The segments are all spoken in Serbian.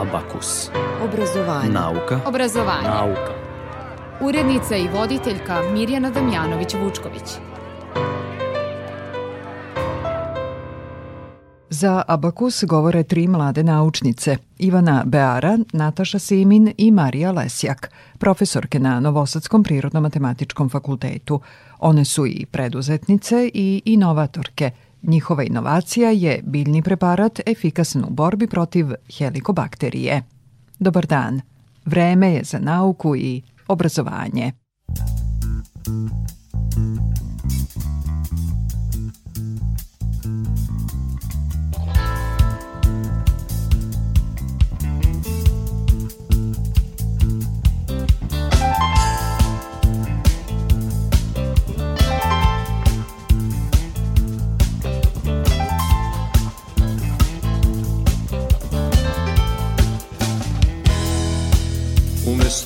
Abakus. Obrazovanje. Nauka. Obrazovanje. Nauka. Urednica i voditeljka Mirjana Damjanović-Vučković. Za Abakus govore tri mlade naučnice, Ivana Beara, Nataša Simin i Marija Lesjak, profesorke na Novosadskom prirodno-matematičkom fakultetu. One su i preduzetnice i inovatorke. Njihova inovacija je biljni preparat efikasan u borbi protiv helikobakterije. Dobar dan. Vreme je za nauku i obrazovanje.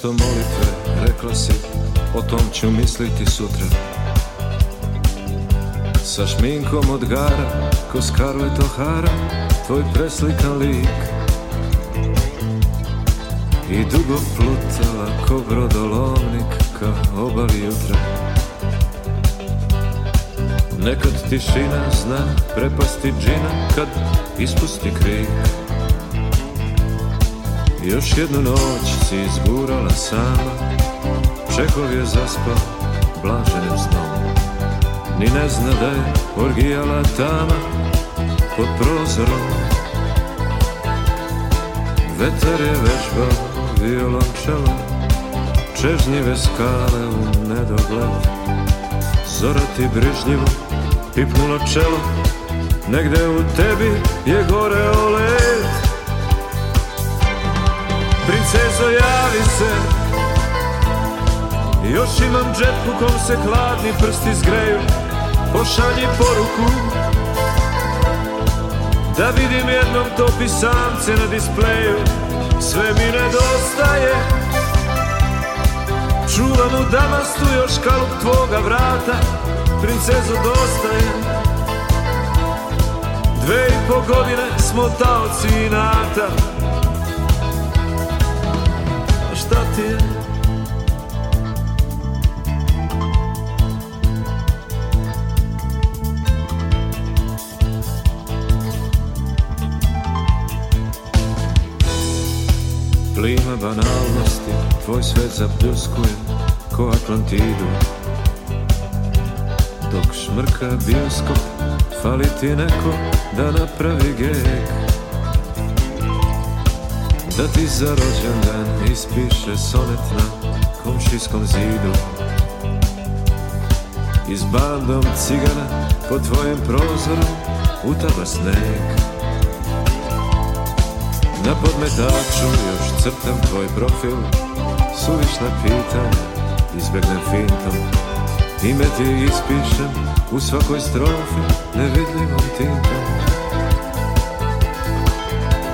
Umesto molitve rekla si O tom ću misliti sutra. Sa šminkom od gara Ko Scarlett O'Hara Tvoj preslikan lik. I dugo plutala ko brodolovnik Ka obali jutra. Nekad tišina zna prepasti džina Kad ispusti krik još jednu noć si izgurala sama Čekov je zaspao blaženim snom. Ni ne zna da je orgijala tama Pod prozorom. Vetar je vežbao violončelo Čežnjive skale u nedogled. Zora ti brižljivo pipnula čelo Negde u tebi je goreo led Princezo javi se. Još imam džep u kom se hladni prsti zgreju. Pošalji poruku. Da vidim jednom to pisamce na displeju. Sve mi nedostaje. Čuvam u Damastu još kalup tvoga vrata. Princezo dostaje Dve i po godine smo taoci inata je Plima banalnosti, tvoj svet zapljuskuje ko Atlantidu. Dok šmrka bioskop, fali ti neko da napravi gek Da ti za rođendan ispiše sonet na komšijskom zidu. I s bandom cigana po tvojem prozoru utava sneg. Na podmetaču još crtam tvoj profil Suvišna pitanja izbegnem fintom. Ime ti ispišem u svakoj strofi nevidljivom tintom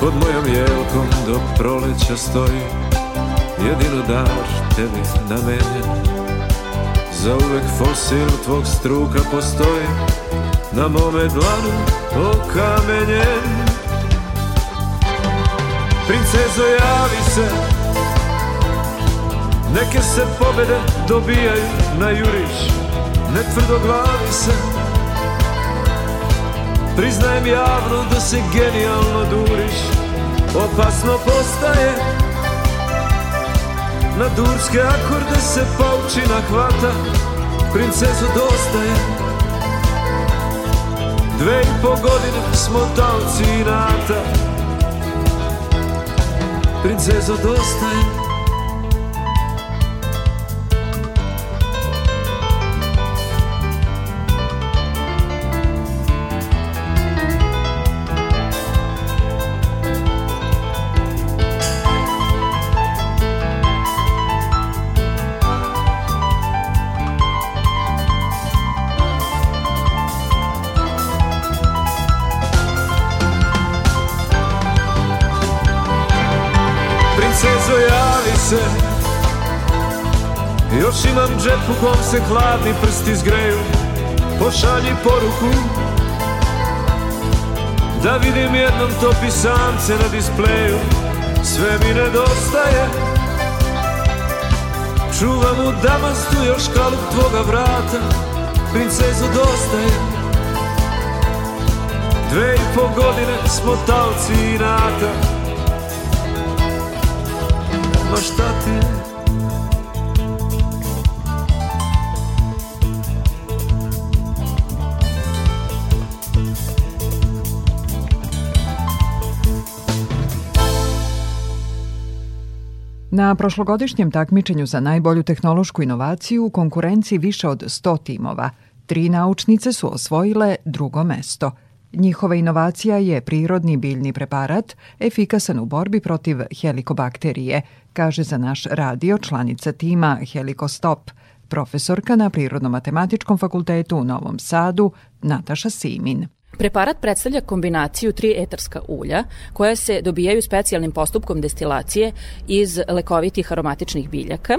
Pod mojom jelkom do proleća stoji Jedino dar tebi namenjen Za uvek fosil tvog struka postoji Na mome dlanu okamenjen. Princezo javi se. Neke se pobede dobijaju na juriš Ne tvrdo glavi se Priznajem javno da se genijalno duriš. Opasno postaje Na durske akorde se paučina hvata. Princezo dostaje. Dve i po godine smo taoci inata Princezo dostaje se. Još imam džep u kom se hladni prsti zgreju Pošalji poruku Da vidim jednom to pisamce na displeju. Sve mi nedostaje. Čuvam u Damastu još kalup tvoga vrata. Princezo dostaje. Dve i po godine smo talci inata Ma šta Na prošlogodišnjem takmičenju za najbolju tehnološku inovaciju u konkurenciji više od 100 timova, tri naučnice su osvojile drugo mesto. Njihova inovacija je prirodni biljni preparat, efikasan u borbi protiv helikobakterije, kaže za naš radio članica tima Helikostop, profesorka na Prirodno-matematičkom fakultetu u Novom Sadu, Nataša Simin. Preparat predstavlja kombinaciju tri etarska ulja koja se dobijaju specijalnim postupkom destilacije iz lekovitih aromatičnih biljaka.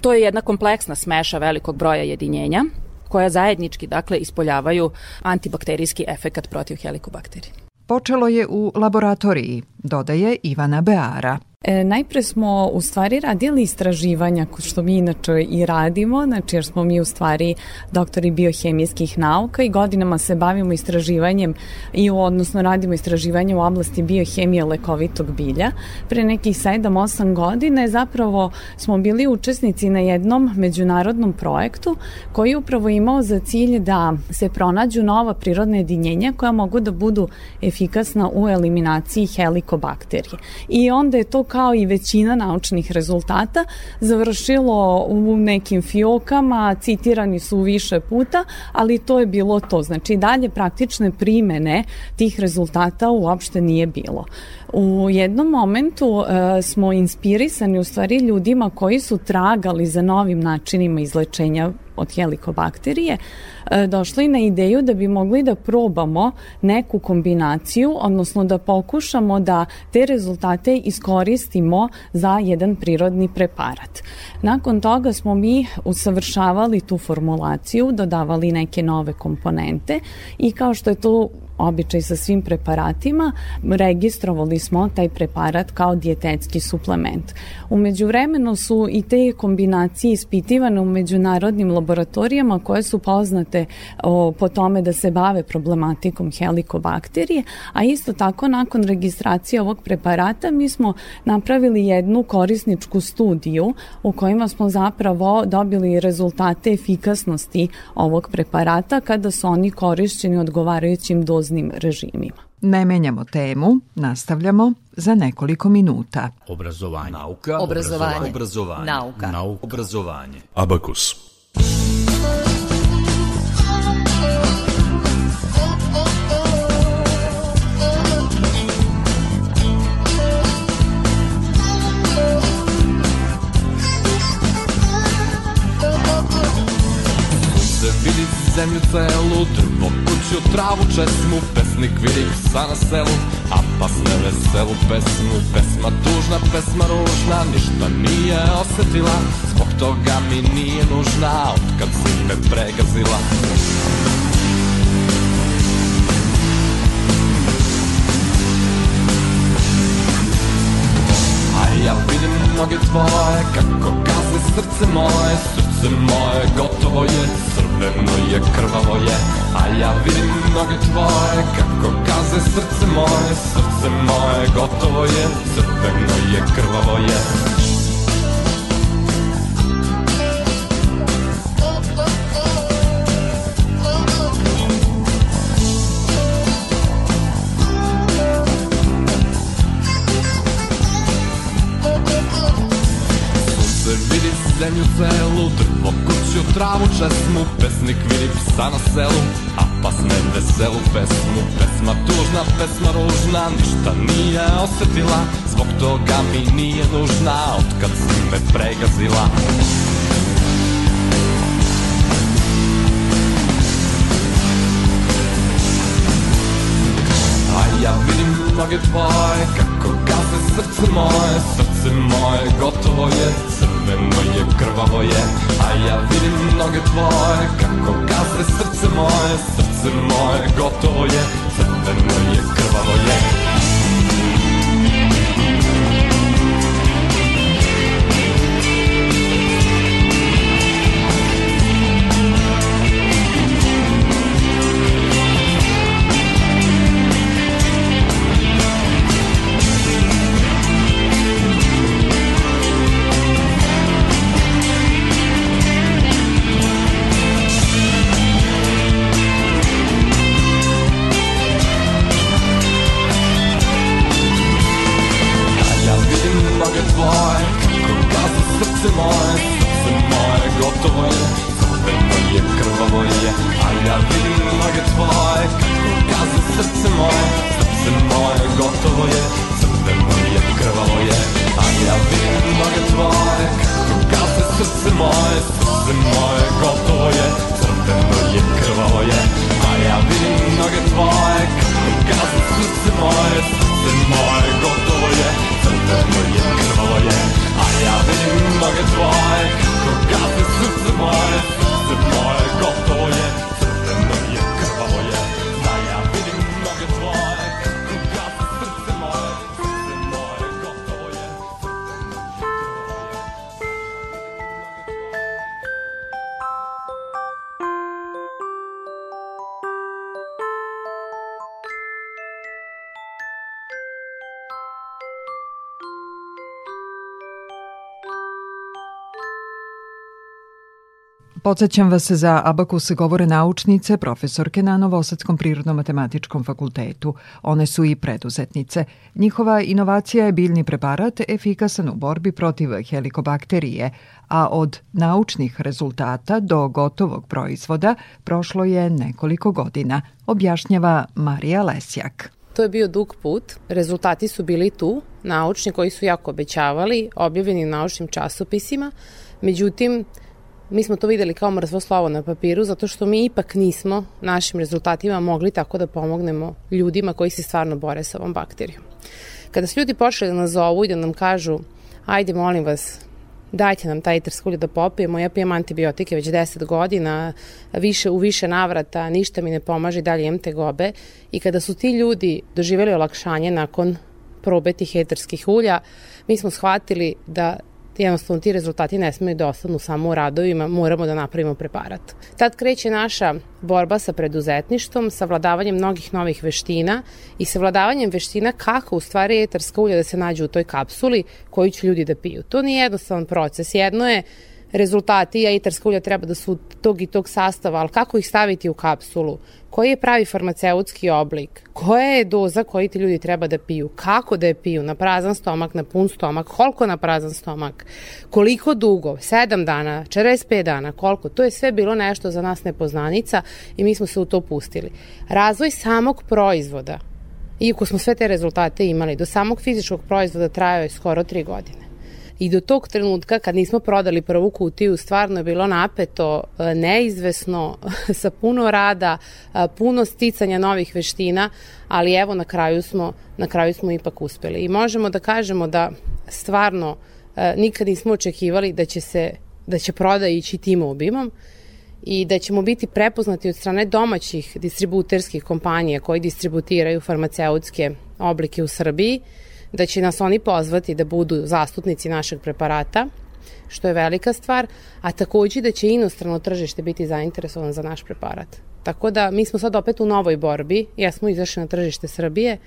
To je jedna kompleksna smeša velikog broja jedinjenja koja zajednički dakle ispoljavaju antibakterijski efekat protiv helikobakterije. Počelo je u laboratoriji, dodaje Ivana Beara. E, najpre smo u stvari radili istraživanja, što mi inače i radimo, znači jer smo mi u stvari doktori biohemijskih nauka i godinama se bavimo istraživanjem i odnosno radimo istraživanje u oblasti biohemije lekovitog bilja. Pre nekih 7-8 godine zapravo smo bili učesnici na jednom međunarodnom projektu koji je upravo imao za cilj da se pronađu nova prirodna jedinjenja koja mogu da budu efikasna u eliminaciji helikobakterije. I onda je to kao i većina naučnih rezultata završilo u nekim fiokama, citirani su više puta, ali to je bilo to. Znači dalje praktične primene tih rezultata uopšte nije bilo. U jednom momentu e, smo inspirisani u stvari ljudima koji su tragali za novim načinima izlečenja od helikobakterije, e, došli na ideju da bi mogli da probamo neku kombinaciju, odnosno da pokušamo da te rezultate iskoristimo za jedan prirodni preparat. Nakon toga smo mi usavršavali tu formulaciju, dodavali neke nove komponente i kao što je to običaj sa svim preparatima, registrovali smo taj preparat kao dijetetski suplement. Umeđu vremenu su i te kombinacije ispitivane u međunarodnim laboratorijama koje su poznate o, po tome da se bave problematikom helikobakterije, a isto tako nakon registracije ovog preparata mi smo napravili jednu korisničku studiju u kojima smo zapravo dobili rezultate efikasnosti ovog preparata kada su oni korišćeni odgovarajućim doznim režimima. Ne menjamo temu, nastavljamo za nekoliko minuta. Obrazovanje. Nauka. Obrazovanje. Obrazovanje. Nauka. Nauka. Obrazovanje. Abakus. Zemlju celu Drvo, kuću, travu, česmu Pesnik vidi psa na selu A pas ne veselu pesmu Pesma tužna, pesma ružna Ništa nije osetila Zbog toga mi nije nužna Otkad si me pregazila noge tvoje Kako gaze srce moje. Srce moje gotovo je Crveno je, krvavo je A ja vidim noge tvoje Kako gaze srce moje. Srce moje gotovo je Crveno je, krvavo je zemlju celu Drvo, kuću, travu, česmu Pesnik vidi psa na selu A pas ne veselu pesmu. Pesma tužna, pesma ružna Ništa nije osetila Zbog toga mi nije nužna Otkad si me pregazila. A ja vidim noge tvoje Kako gaze srce moje Srce moje gotovo je crveno je, krvavo je A ja vidim noge tvoje. Kako gaze srce moje Srce moje gotovo je. Crveno je, krvavo je Podsećam vas za Abakus govore naučnice, profesorke na Novosadskom prirodno-matematičkom fakultetu. One su i preduzetnice. Njihova inovacija je biljni preparat efikasan u borbi protiv helikobakterije, a od naučnih rezultata do gotovog proizvoda prošlo je nekoliko godina, objašnjava Marija Lesjak. To je bio dug put, rezultati su bili tu, naučni koji su jako obećavali, objavljeni u naučnim časopisima, međutim, mi smo to videli kao mrtvo slovo na papiru zato što mi ipak nismo našim rezultatima mogli tako da pomognemo ljudima koji se stvarno bore sa ovom bakterijom. Kada su ljudi počeli da nas zovu i da nam kažu ajde molim vas dajte nam taj trskulje da popijemo, ja pijem antibiotike već 10 godina, više u više navrata, ništa mi ne pomaže i dalje imam te gobe i kada su ti ljudi doživeli olakšanje nakon probe tih eterskih ulja, mi smo shvatili da jednostavno ti rezultati ne smiju da ostanu samo u radovima, moramo da napravimo preparat. Tad kreće naša borba sa preduzetništvom, sa vladavanjem mnogih novih veština i sa vladavanjem veština kako u stvari etarska ulja da se nađe u toj kapsuli koju će ljudi da piju. To nije jednostavan proces. Jedno je rezultati jajtarska ulja treba da su tog i tog sastava, ali kako ih staviti u kapsulu? Koji je pravi farmaceutski oblik? Koja je doza koji ti ljudi treba da piju? Kako da je piju? Na prazan stomak, na pun stomak? Koliko na prazan stomak? Koliko dugo? 7 dana? 45 dana? Koliko? To je sve bilo nešto za nas nepoznanica i mi smo se u to pustili. Razvoj samog proizvoda, iako smo sve te rezultate imali, do samog fizičkog proizvoda trajao je skoro 3 godine i do tog trenutka kad nismo prodali prvu kutiju stvarno je bilo napeto, e, neizvesno, sa puno rada, e, puno sticanja novih veština, ali evo na kraju smo, na kraju smo ipak uspeli. I možemo da kažemo da stvarno e, nikad nismo očekivali da će se da će proda ići tim obimom i da ćemo biti prepoznati od strane domaćih distributerskih kompanija koji distributiraju farmaceutske oblike u Srbiji da će nas oni pozvati da budu zastupnici našeg preparata, što je velika stvar, a takođe da će inostrano tržište biti zainteresovan za naš preparat. Tako da mi smo sad opet u novoj borbi, jesmo izašli na tržište Srbije,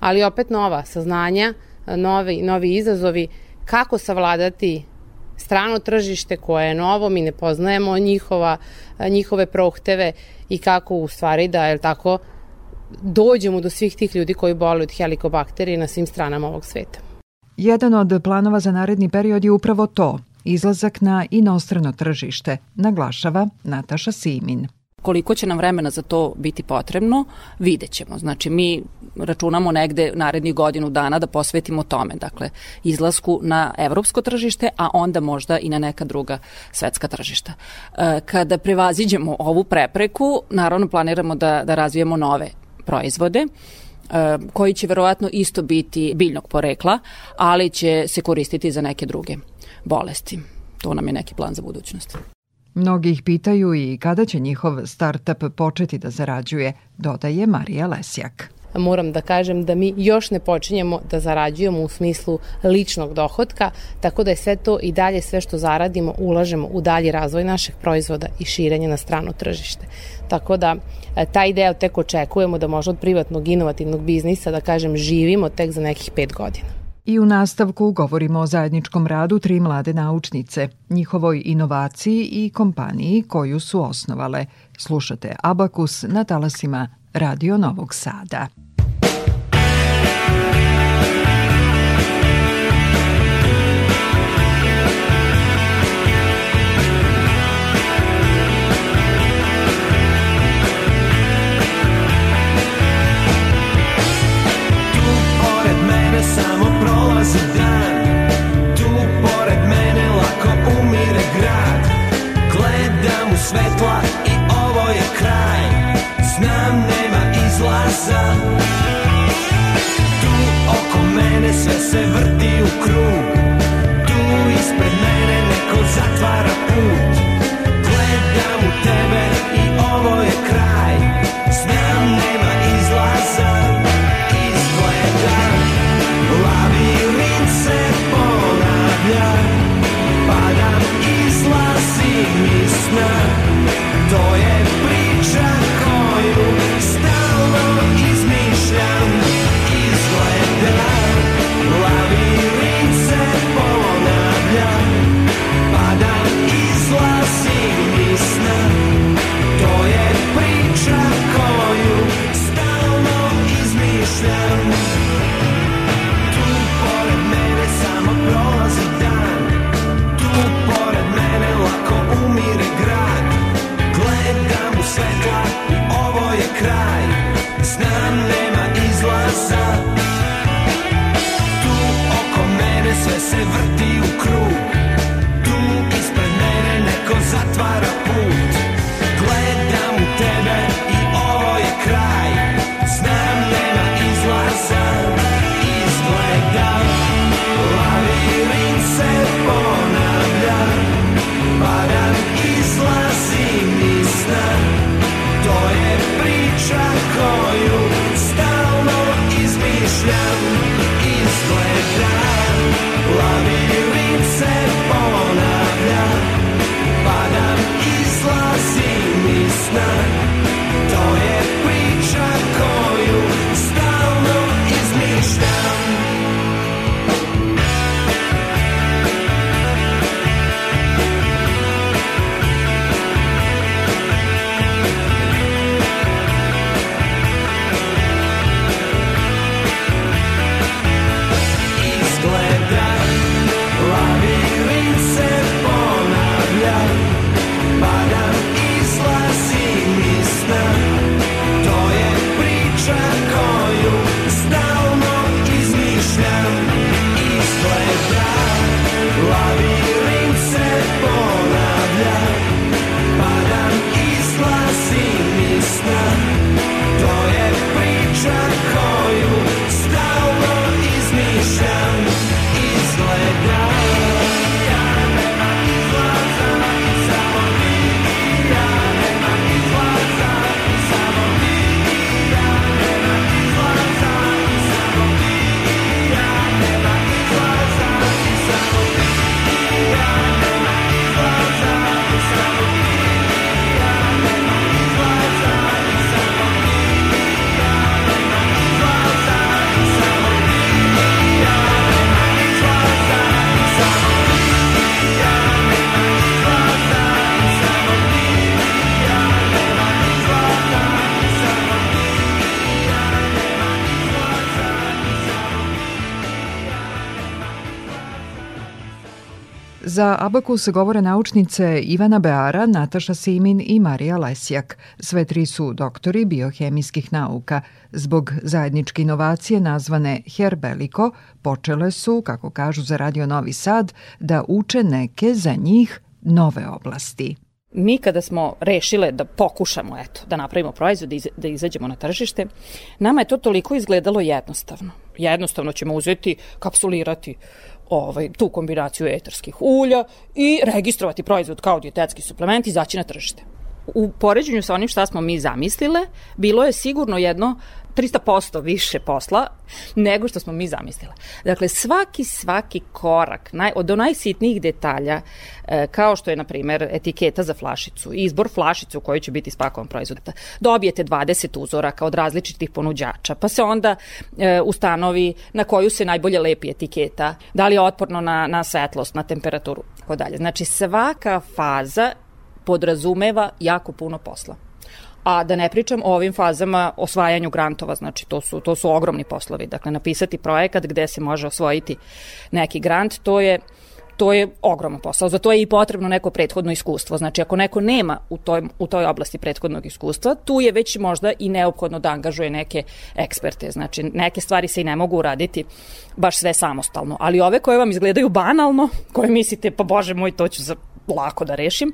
ali opet nova saznanja, novi, novi izazovi, kako savladati strano tržište koje je novo, mi ne poznajemo njihova, njihove prohteve i kako u stvari da, je tako, dođemo do svih tih ljudi koji boluju od helikobakterije na svim stranama ovog sveta. Jedan od planova za naredni period je upravo to, izlazak na inostrano tržište, naglašava Nataša Simin. Koliko će nam vremena za to biti potrebno, vidjet ćemo. Znači, mi računamo negde narednih godinu dana da posvetimo tome, dakle, izlasku na evropsko tržište, a onda možda i na neka druga svetska tržišta. E, kada prevaziđemo ovu prepreku, naravno planiramo da, da razvijemo nove proizvode e, koji će verovatno isto biti biljnog porekla, ali će se koristiti za neke druge bolesti. To nam je neki plan za budućnost. Mnogi ih pitaju i kada će njihov startup početi da zarađuje, dodaje Marija Lesjak moram da kažem da mi još ne počinjemo da zarađujemo u smislu ličnog dohodka, tako da je sve to i dalje sve što zaradimo ulažemo u dalji razvoj naših proizvoda i širenje na strano tržište. Tako da e, taj deo tek očekujemo da možda od privatnog inovativnog biznisa, da kažem, živimo tek za nekih pet godina. I u nastavku govorimo o zajedničkom radu tri mlade naučnice, njihovoj inovaciji i kompaniji koju su osnovale. Slušate Abakus na talasima Radio Novog Sada. night Za Abakus govore naučnice Ivana Beara, Nataša Simin i Marija Lesjak. Sve tri su doktori biohemijskih nauka. Zbog zajedničke inovacije nazvane Herbeliko, počele su, kako kažu za Radio Novi Sad, da uče neke za njih nove oblasti mi kada smo rešile da pokušamo eto, da napravimo proizvod, da, da izađemo na tržište, nama je to toliko izgledalo jednostavno. Jednostavno ćemo uzeti, kapsulirati ovaj, tu kombinaciju eterskih ulja i registrovati proizvod kao dietetski suplement i izaći na tržište. U poređenju sa onim šta smo mi zamislile, bilo je sigurno jedno 300% više posla nego što smo mi zamislile. Dakle, svaki, svaki korak, naj, od najsitnijih detalja, e, kao što je, na primer, etiketa za flašicu, izbor flašice u kojoj će biti spakovan proizvod. Dobijete 20 uzoraka od različitih ponuđača, pa se onda e, ustanovi na koju se najbolje lepi etiketa, da li je otporno na, na svetlost, na temperaturu, tako dalje. Znači, svaka faza podrazumeva jako puno posla a da ne pričam o ovim fazama osvajanju grantova, znači to su, to su ogromni poslovi. Dakle, napisati projekat gde se može osvojiti neki grant, to je to je ogroman posao. Za to je i potrebno neko prethodno iskustvo. Znači, ako neko nema u toj, u toj oblasti prethodnog iskustva, tu je već možda i neophodno da angažuje neke eksperte. Znači, neke stvari se i ne mogu uraditi baš sve samostalno. Ali ove koje vam izgledaju banalno, koje mislite, pa bože moj, to ću za, lako da rešim,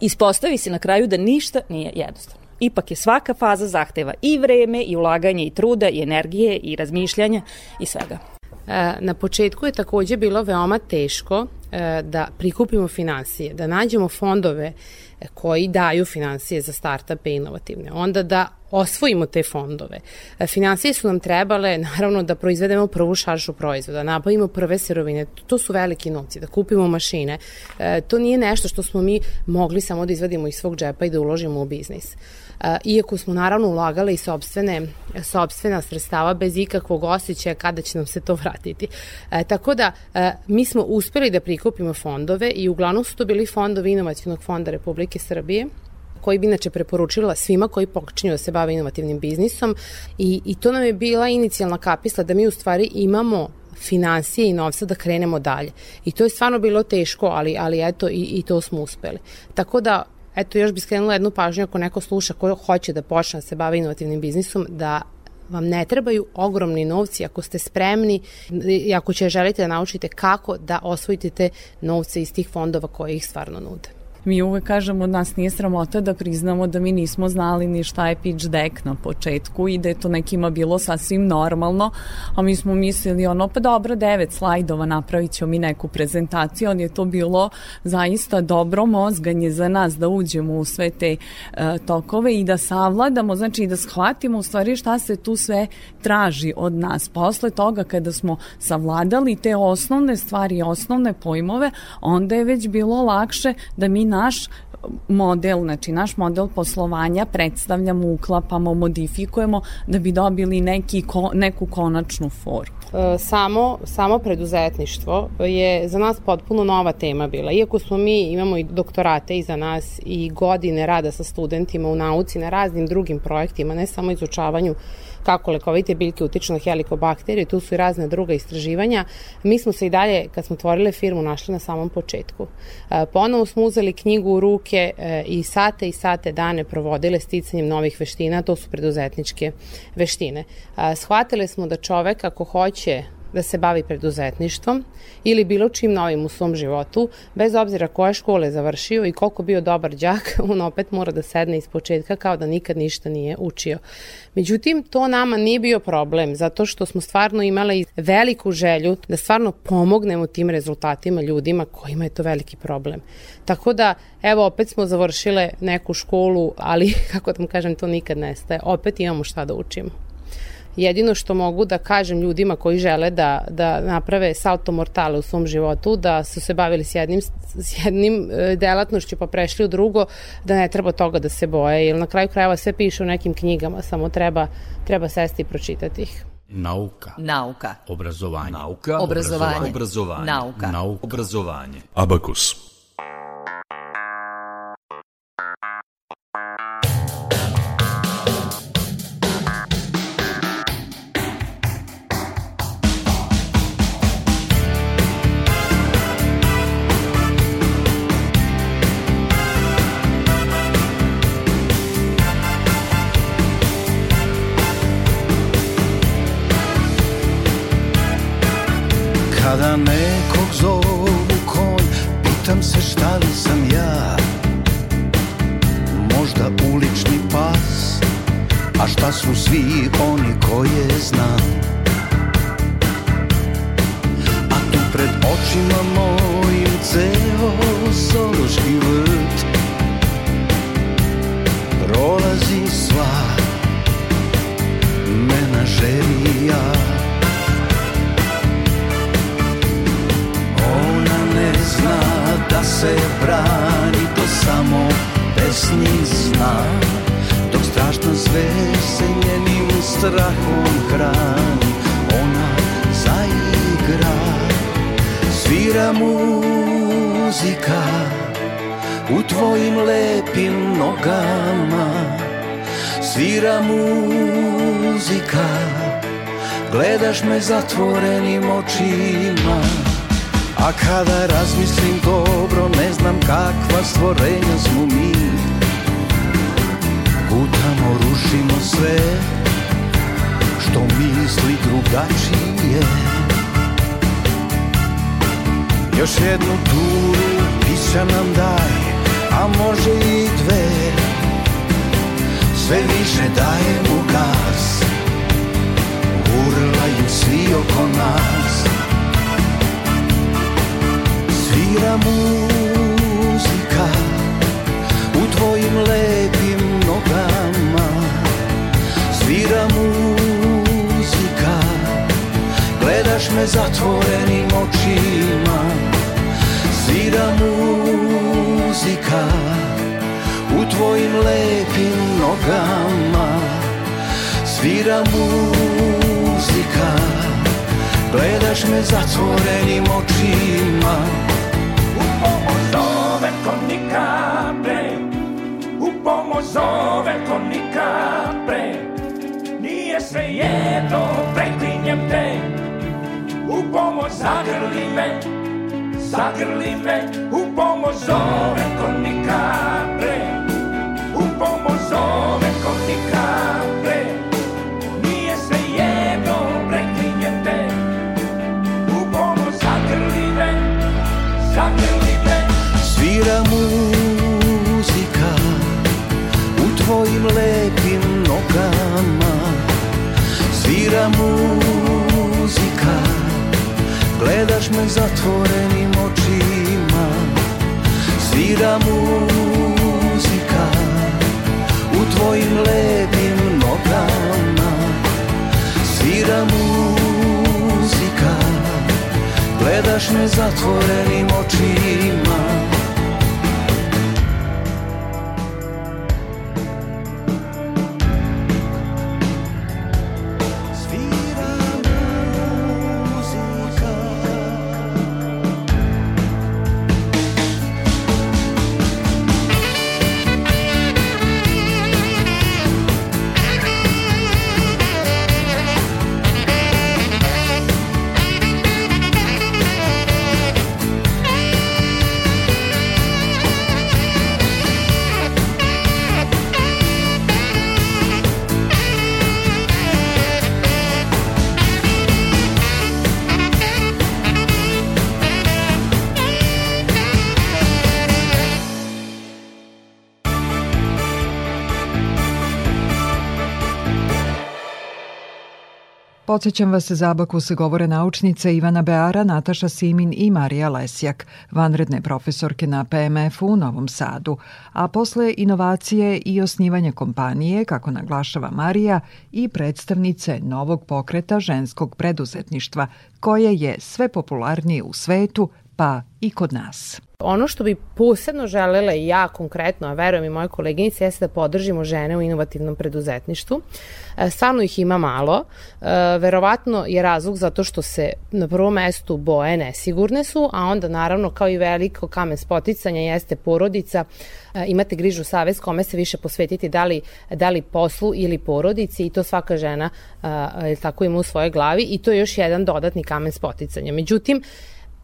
ispostavi se na kraju da ništa nije jednostavno. Ipak je svaka faza zahteva i vreme, i ulaganje, i truda, i energije, i razmišljanja, i svega. E, na početku je takođe bilo veoma teško e, da prikupimo financije, da nađemo fondove koji daju financije za startupe inovativne. Onda da osvojimo te fondove. E, financije su nam trebale, naravno, da proizvedemo prvu šaršu proizvoda, nabavimo prve sirovine, to su veliki novci, da kupimo mašine. To nije nešto što smo mi mogli samo da izvadimo iz svog džepa i da uložimo u biznis iako smo naravno ulagali i sobstvene, sobstvena sredstava bez ikakvog osjećaja kada će nam se to vratiti. E, tako da, e, mi smo uspeli da prikupimo fondove i uglavnom su to bili fondovi Inovacijnog fonda Republike Srbije, koji bi inače preporučila svima koji počinju da se bave inovativnim biznisom i, i to nam je bila inicijalna kapisla da mi u stvari imamo financije i novca da krenemo dalje. I to je stvarno bilo teško, ali, ali eto i, i to smo uspeli. Tako da Eto, još bih skrenula jednu pažnju ako neko sluša ko hoće da počne da se bavi inovativnim biznisom, da vam ne trebaju ogromni novci ako ste spremni i ako će želite da naučite kako da osvojite te novce iz tih fondova koje ih stvarno nude. Mi uvek kažemo nas nije sramota da priznamo da mi nismo znali ni šta je pitch deck na početku i da je to nekima bilo sasvim normalno, a mi smo mislili ono pa dobro devet slajdova napravit ćemo mi neku prezentaciju, on je to bilo zaista dobro mozganje za nas da uđemo u sve te uh, tokove i da savladamo, znači da shvatimo u stvari šta se tu sve traži od nas. Posle toga kada smo savladali te osnovne stvari, osnovne pojmove, onda je već bilo lakše da mi naš model, znači naš model poslovanja predstavljamo, uklapamo, modifikujemo da bi dobili neki, ko, neku konačnu formu. E, samo, samo preduzetništvo je za nas potpuno nova tema bila. Iako smo mi, imamo i doktorate iza nas i godine rada sa studentima u nauci na raznim drugim projektima, ne samo izučavanju kako lekovite biljke utiču na helikobakterije, tu su i razne druga istraživanja. Mi smo se i dalje, kad smo otvorili firmu, našli na samom početku. E, ponovo smo uzeli knjigu u ruke e, i sate i sate dane provodile sticanjem novih veština, to su preduzetničke veštine. E, shvatili smo da čovek ako hoće da se bavi preduzetništvom ili bilo čim novim u svom životu, bez obzira koje škole završio i koliko bio dobar đak, on opet mora da sedne iz početka kao da nikad ništa nije učio. Međutim, to nama nije bio problem, zato što smo stvarno imali veliku želju da stvarno pomognemo tim rezultatima ljudima kojima je to veliki problem. Tako da, evo, opet smo završile neku školu, ali, kako da vam kažem, to nikad nestaje. Opet imamo šta da učimo. Jedino što mogu da kažem ljudima koji žele da, da naprave salto mortale u svom životu, da su se bavili s jednim, s jednim e, delatnošću pa prešli u drugo, da ne treba toga da se boje, jer na kraju krajeva sve piše u nekim knjigama, samo treba, treba sesti i pročitati ih. Nauka. Nauka. Obrazovanje. Nauka. Obrazovanje. Obrazovanje. Nauka. Nauka. Obrazovanje. Abakus. Strahom hrani Ona zaigra. Svira muzika U tvojim lepim nogama. Svira muzika. Gledaš me zatvorenim očima. A kada razmislim dobro Ne znam kakva stvorenja smo mi. Gutamo, rušimo sve Što misli drugačije. Još jednu turu pića nam daj A može i dve. Sve više dajemo gas Urlaju svi oko nas. Svira muzika U tvojim lepim nogama. Svira muzika Gledaš me zatvorenim očima. Svira muzika U tvojim lepim nogama. Svira muzika Gledaš me zatvorenim očima. U pomoć zove ko nikad pre U pomoć zove ko nikad pre Nije sve jedno, me, zagrli me U pomoć zove ko nikad pre U pomoć zove ko nikad pre Nije sve jedno, preklinjem te. U pomoć zagrli me, zagrli me. Svira muzika U tvojim lepim nogama. Svira muzika Gledaš me zatvorenim očima Svira muzika U tvojim lepim nogama. Svira muzika Gledaš me zatvorenim očima Podsećam vas, zabaku se govore naučnice Ivana Beara, Nataša Simin i Marija Lesjak, vanredne profesorke na PMF-u u Novom Sadu. A posle inovacije i osnivanja kompanije, kako naglašava Marija, i predstavnice novog pokreta ženskog preduzetništva, koje je sve popularnije u svetu, pa i kod nas. Ono što bi posebno želela i ja konkretno, a verujem i moje koleginice, jeste da podržimo žene u inovativnom preduzetništvu. E, Stvarno ih ima malo. E, Verovatno je razlog zato što se na prvom mestu boje nesigurne su, a onda naravno kao i veliko kamen spoticanja jeste porodica. E, Imate grižu savest kome se više posvetiti da li, da li poslu ili porodici i to svaka žena tako ima u svojoj glavi i to je još jedan dodatni kamen spoticanja. Međutim,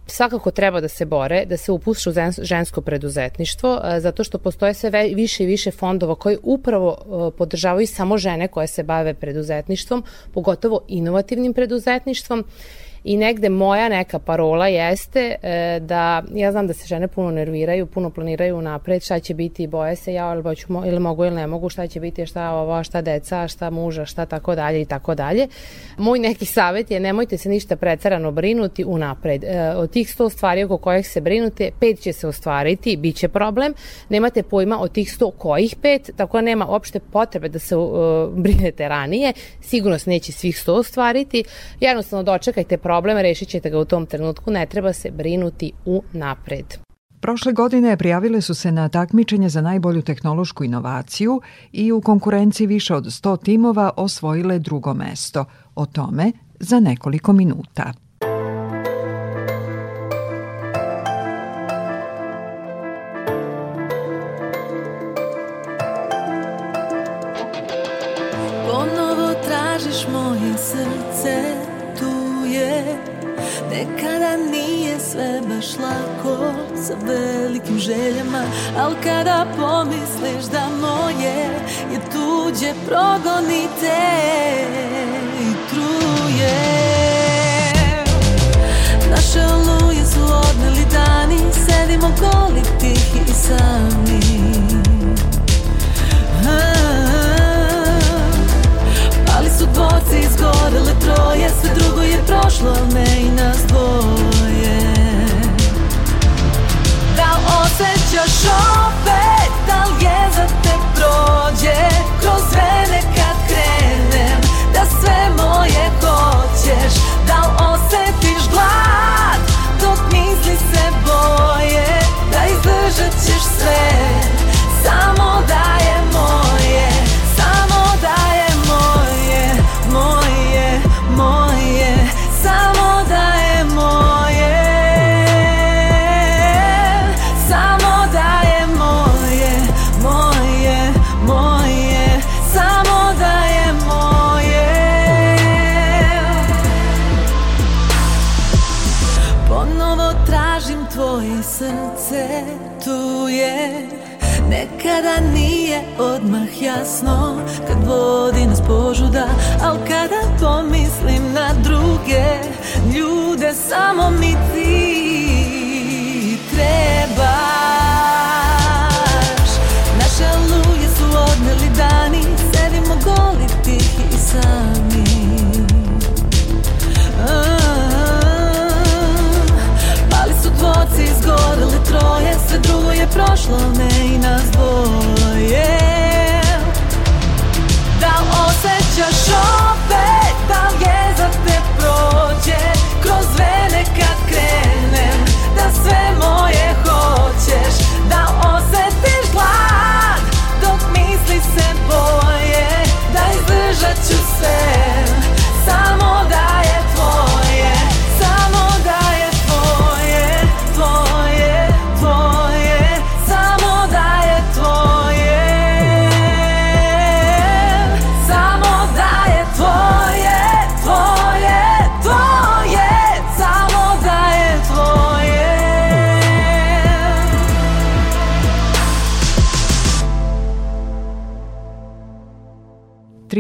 svakako treba da se bore, da se upušu u žensko preduzetništvo, e, zato što postoje sve više i više fondova koji upravo e, podržavaju samo žene koje se bave preduzetništvom, pogotovo inovativnim preduzetništvom I negde moja neka parola jeste e, da ja znam da se žene puno nerviraju, puno planiraju napred, šta će biti, boje se ja ili, hoću, ili mogu ili ne mogu, šta će biti, šta ova, šta deca, šta muža, šta tako dalje i tako dalje. Moj neki savet je nemojte se ništa precarano brinuti unapred. E, od tih 100 stvari oko kojih se brinute, pet će se ostvariti, bit će problem. Nemate pojma od tih 100 kojih pet, tako da nema uopšte potrebe da se uh, brinete ranije. Sigurno se neće svih 100 ostvariti. Jednostavno dočekajte problem, rešit ćete ga u tom trenutku, ne treba se brinuti u napred. Prošle godine prijavile su se na takmičenje za najbolju tehnološku inovaciju i u konkurenciji više od 100 timova osvojile drugo mesto. O tome za nekoliko minuta. Sve baš lako sa velikim željama Al kada pomisliš da moje je tuđe progonite i truje. Naše oluje su odneli dani Sedimo goli, tihi i sami. Ali su dvorci izgorele troje Sve drugo je prošlo, ne i nas dvoje osjećaš opet, da li je za te prođe? Kroz vene kad krenem, da sve moje hoćeš Da li osjetiš glad, dok misli se boje Da izdržat ćeš sve, je prošlo,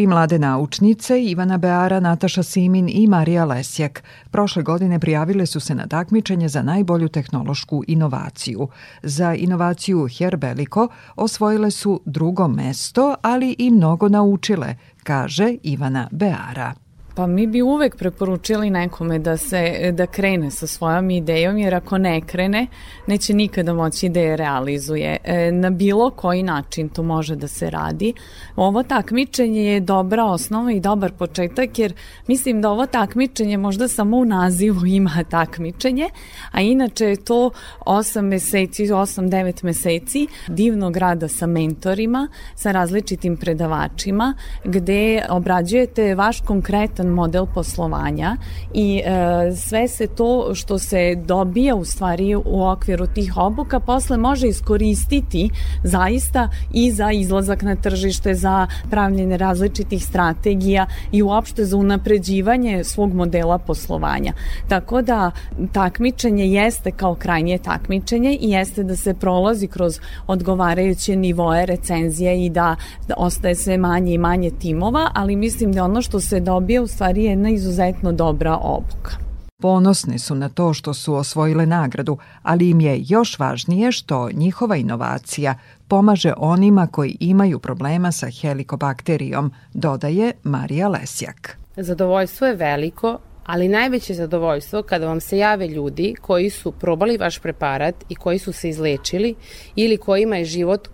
Mlade naučnice, Ivana Beara, Nataša Simin i Marija Lesjak, prošle godine prijavile su se na takmičenje za najbolju tehnološku inovaciju. Za inovaciju Herbeliko osvojile su drugo mesto, ali i mnogo naučile, kaže Ivana Beara. Pa mi bi uvek preporučili nekome da se da krene sa svojom idejom jer ako ne krene neće nikada moći da je realizuje. E, na bilo koji način to može da se radi. Ovo takmičenje je dobra osnova i dobar početak jer mislim da ovo takmičenje možda samo u nazivu ima takmičenje, a inače je to 8 meseci, 8-9 meseci divnog rada sa mentorima, sa različitim predavačima gde obrađujete vaš konkretan model poslovanja i e, sve se to što se dobija u stvari u okviru tih obuka posle može iskoristiti zaista i za izlazak na tržište, za pravljenje različitih strategija i uopšte za unapređivanje svog modela poslovanja. Tako da takmičenje jeste kao krajnje takmičenje i jeste da se prolazi kroz odgovarajuće nivoe recenzije i da, ostaje sve manje i manje timova, ali mislim da ono što se dobije u stvari je jedna izuzetno dobra obuka. Ponosne su na to što su osvojile nagradu, ali im je još važnije što njihova inovacija pomaže onima koji imaju problema sa helikobakterijom, dodaje Marija Lesjak. Zadovoljstvo je veliko, ali najveće zadovoljstvo kada vam se jave ljudi koji su probali vaš preparat i koji su se izlečili ili kojima je život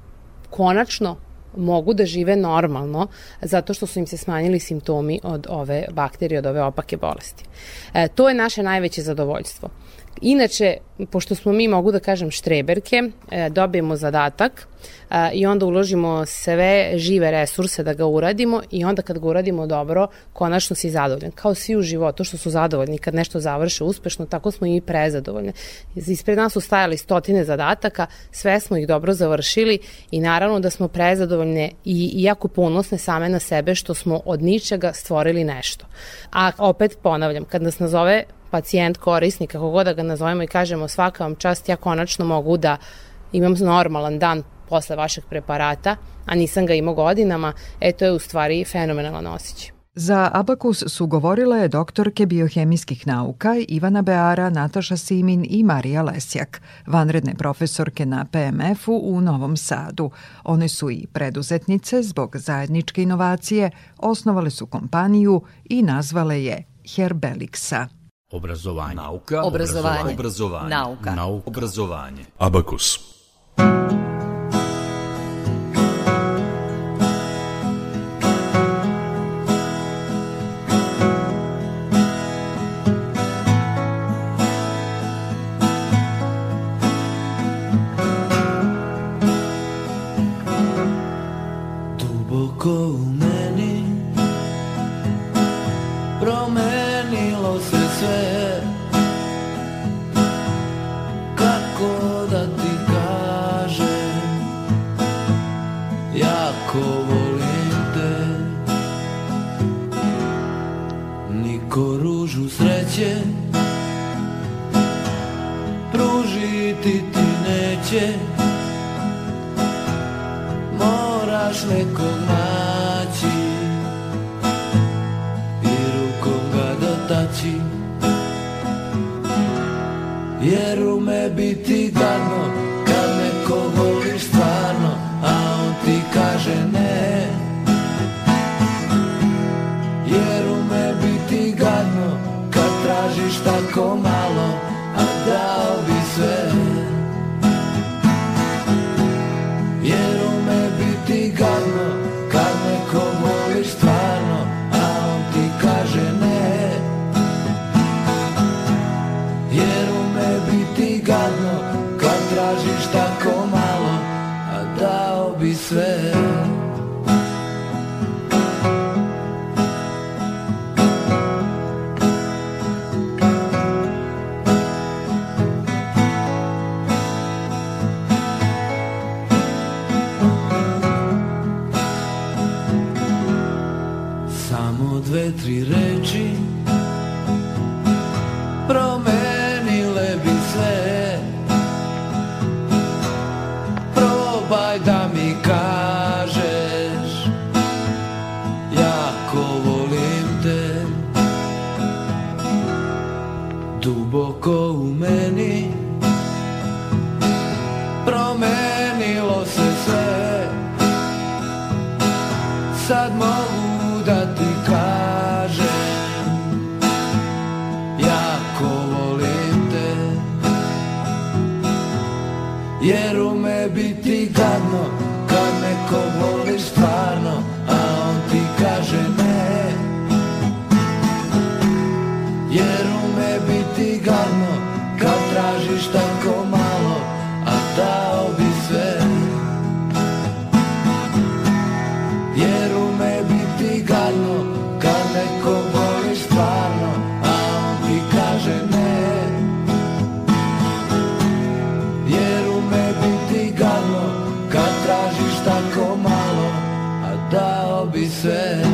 konačno mogu da žive normalno zato što su im se smanjili simptomi od ove bakterije, od ove opake bolesti. E, to je naše najveće zadovoljstvo. Inače, pošto smo mi, mogu da kažem, štreberke, e, dobijemo zadatak e, i onda uložimo sve žive resurse da ga uradimo i onda kad ga uradimo dobro, konačno si zadovoljan. Kao svi u životu što su zadovoljni kad nešto završe uspešno, tako smo i prezadovoljni. Ispred nas su stajali stotine zadataka, sve smo ih dobro završili i naravno da smo prezadovoljne i jako ponosne same na sebe što smo od ničega stvorili nešto. A opet ponavljam, kad nas nazove pacijent, korisnik, kako god da ga nazovemo i kažemo svaka vam čast, ja konačno mogu da imam normalan dan posle vašeg preparata, a nisam ga imao godinama, e to je u stvari fenomenalan osjećaj. Za Abakus su govorile doktorke biohemijskih nauka Ivana Beara, Nataša Simin i Marija Lesjak, vanredne profesorke na PMF-u u Novom Sadu. One su i preduzetnice zbog zajedničke inovacije, osnovale su kompaniju i nazvale je Herbelixa. Obrazovanje. Nauka. Obrazovanje. Obrazovanje. Nauka. Nauka. Obrazovanje. Abakus. Tražiš tako malo A dao bi sve dao bi sve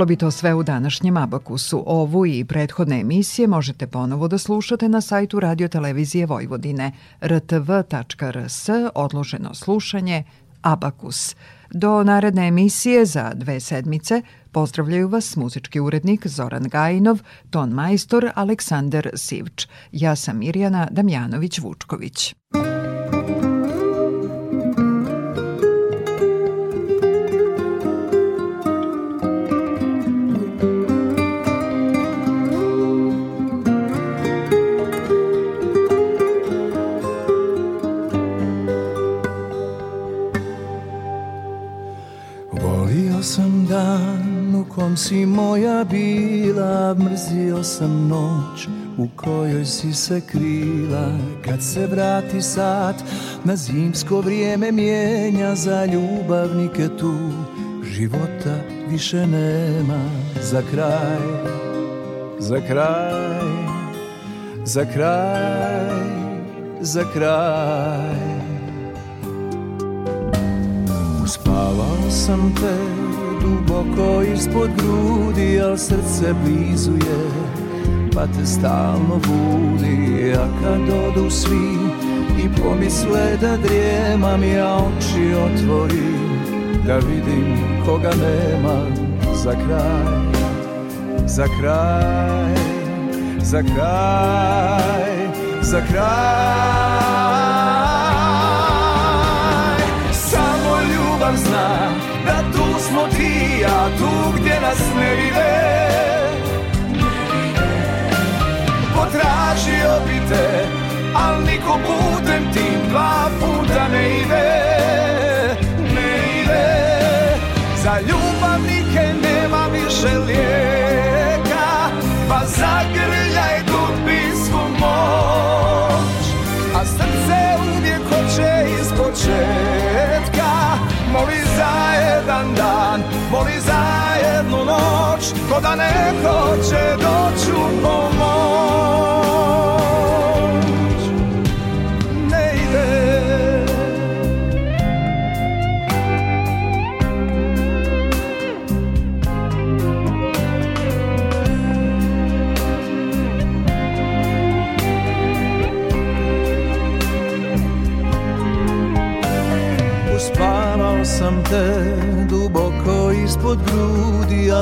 Bilo bi to sve u današnjem Abakusu. Ovu i prethodne emisije možete ponovo da slušate na sajtu Radio Televizije Vojvodine rtv.rs odloženo slušanje Abakus. Do naredne emisije za dve sedmice pozdravljaju vas muzički urednik Zoran Gajinov, ton majstor Aleksandar Sivč. Ja sam Mirjana Damjanović-Vučković. kom kojoj si se krila Kad se vrati sat na zimsko vrijeme mijenja Za ljubavnike tu. Života više nema Za kraj, za kraj, za kraj, za kraj. Uspavao sam te duboko ispod grudi, al srce blizu je, pa te stalno budi. A kad odu svi i pomisle da drijemam, ja oči otvorim, da vidim koga nema za kraj, za kraj, za kraj, za kraj. Samo ljubav zna da tu smo ti ja tu gdje nas ne vide Potražio bi te, al niko putem tim dva puta ne ide Ne ide. Za ljubavnike nema više lijeka Pa zagrljaj gubi svu moć. A srce uvijek hoće iz početka Moli za jedan dan, moli za jednu noć. Ko da neko će doći u pomoć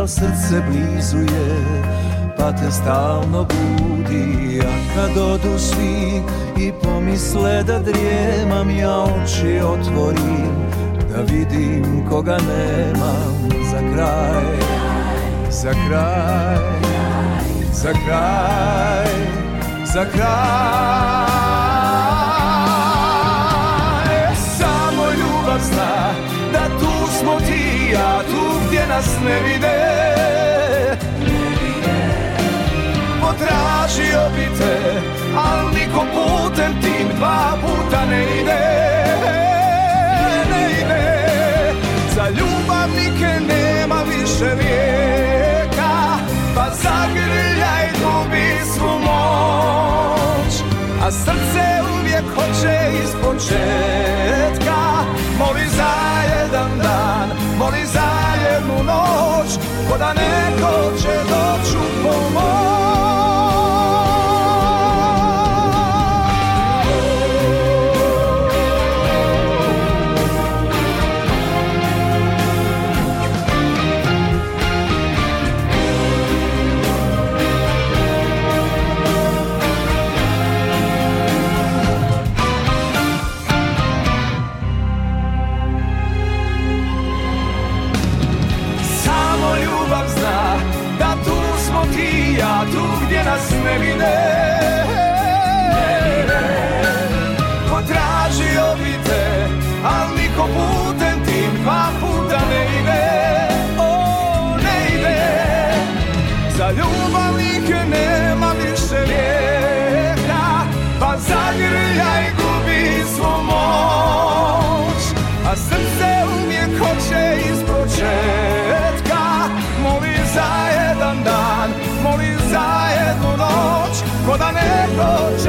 srce blizu je, pa te stalno budi. A kad odu svi i pomisle da drijemam, ja oči otvorim, da vidim koga nemam za kraj, za kraj, za kraj, za kraj. Ja, tu gdje nas ne vide. Potražio bi te, al niko putem tim dva puta ne ide. Ne ide, za ljubavnike nema više lijeka, pa zagrljaj gubi svu moć. Noć Ko da neko da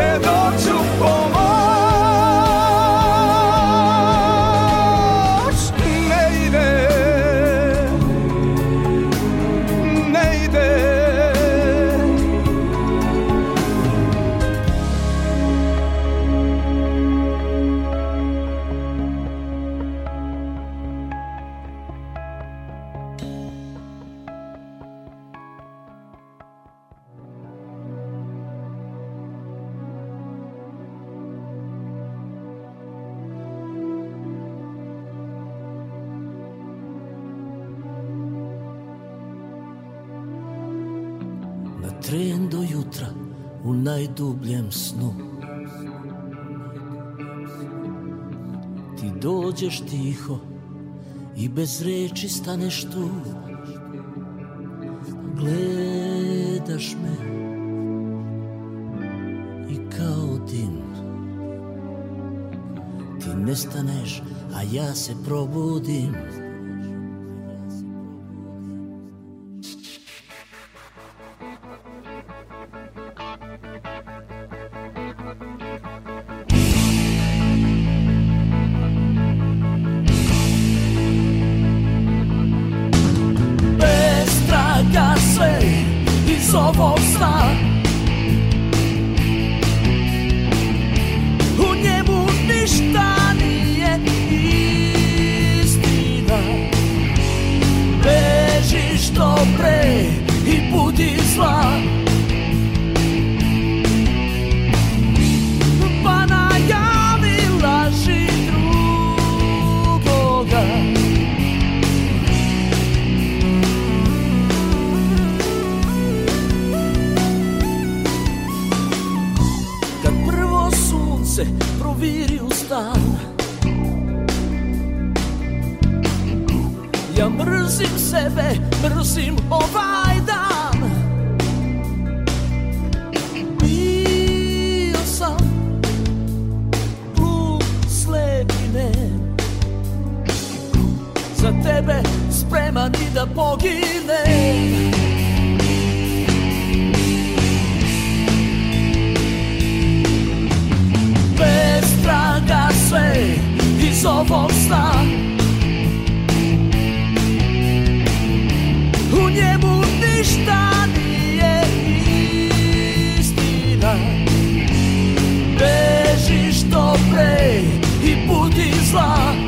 najdubljem snu. Ti dođeš tiho i bez reči staneš tu. Gledaš me i kao dim Ti nestaneš, a ja se probudim sunce proviri u stan. Ja mrzim sebe, mrzim ovaj dan. Bio sam glup, slep i nem Za tebe spreman i da poginem sve iz ovog sna. U njemu ništa nije istina. Beži što pre i budi zla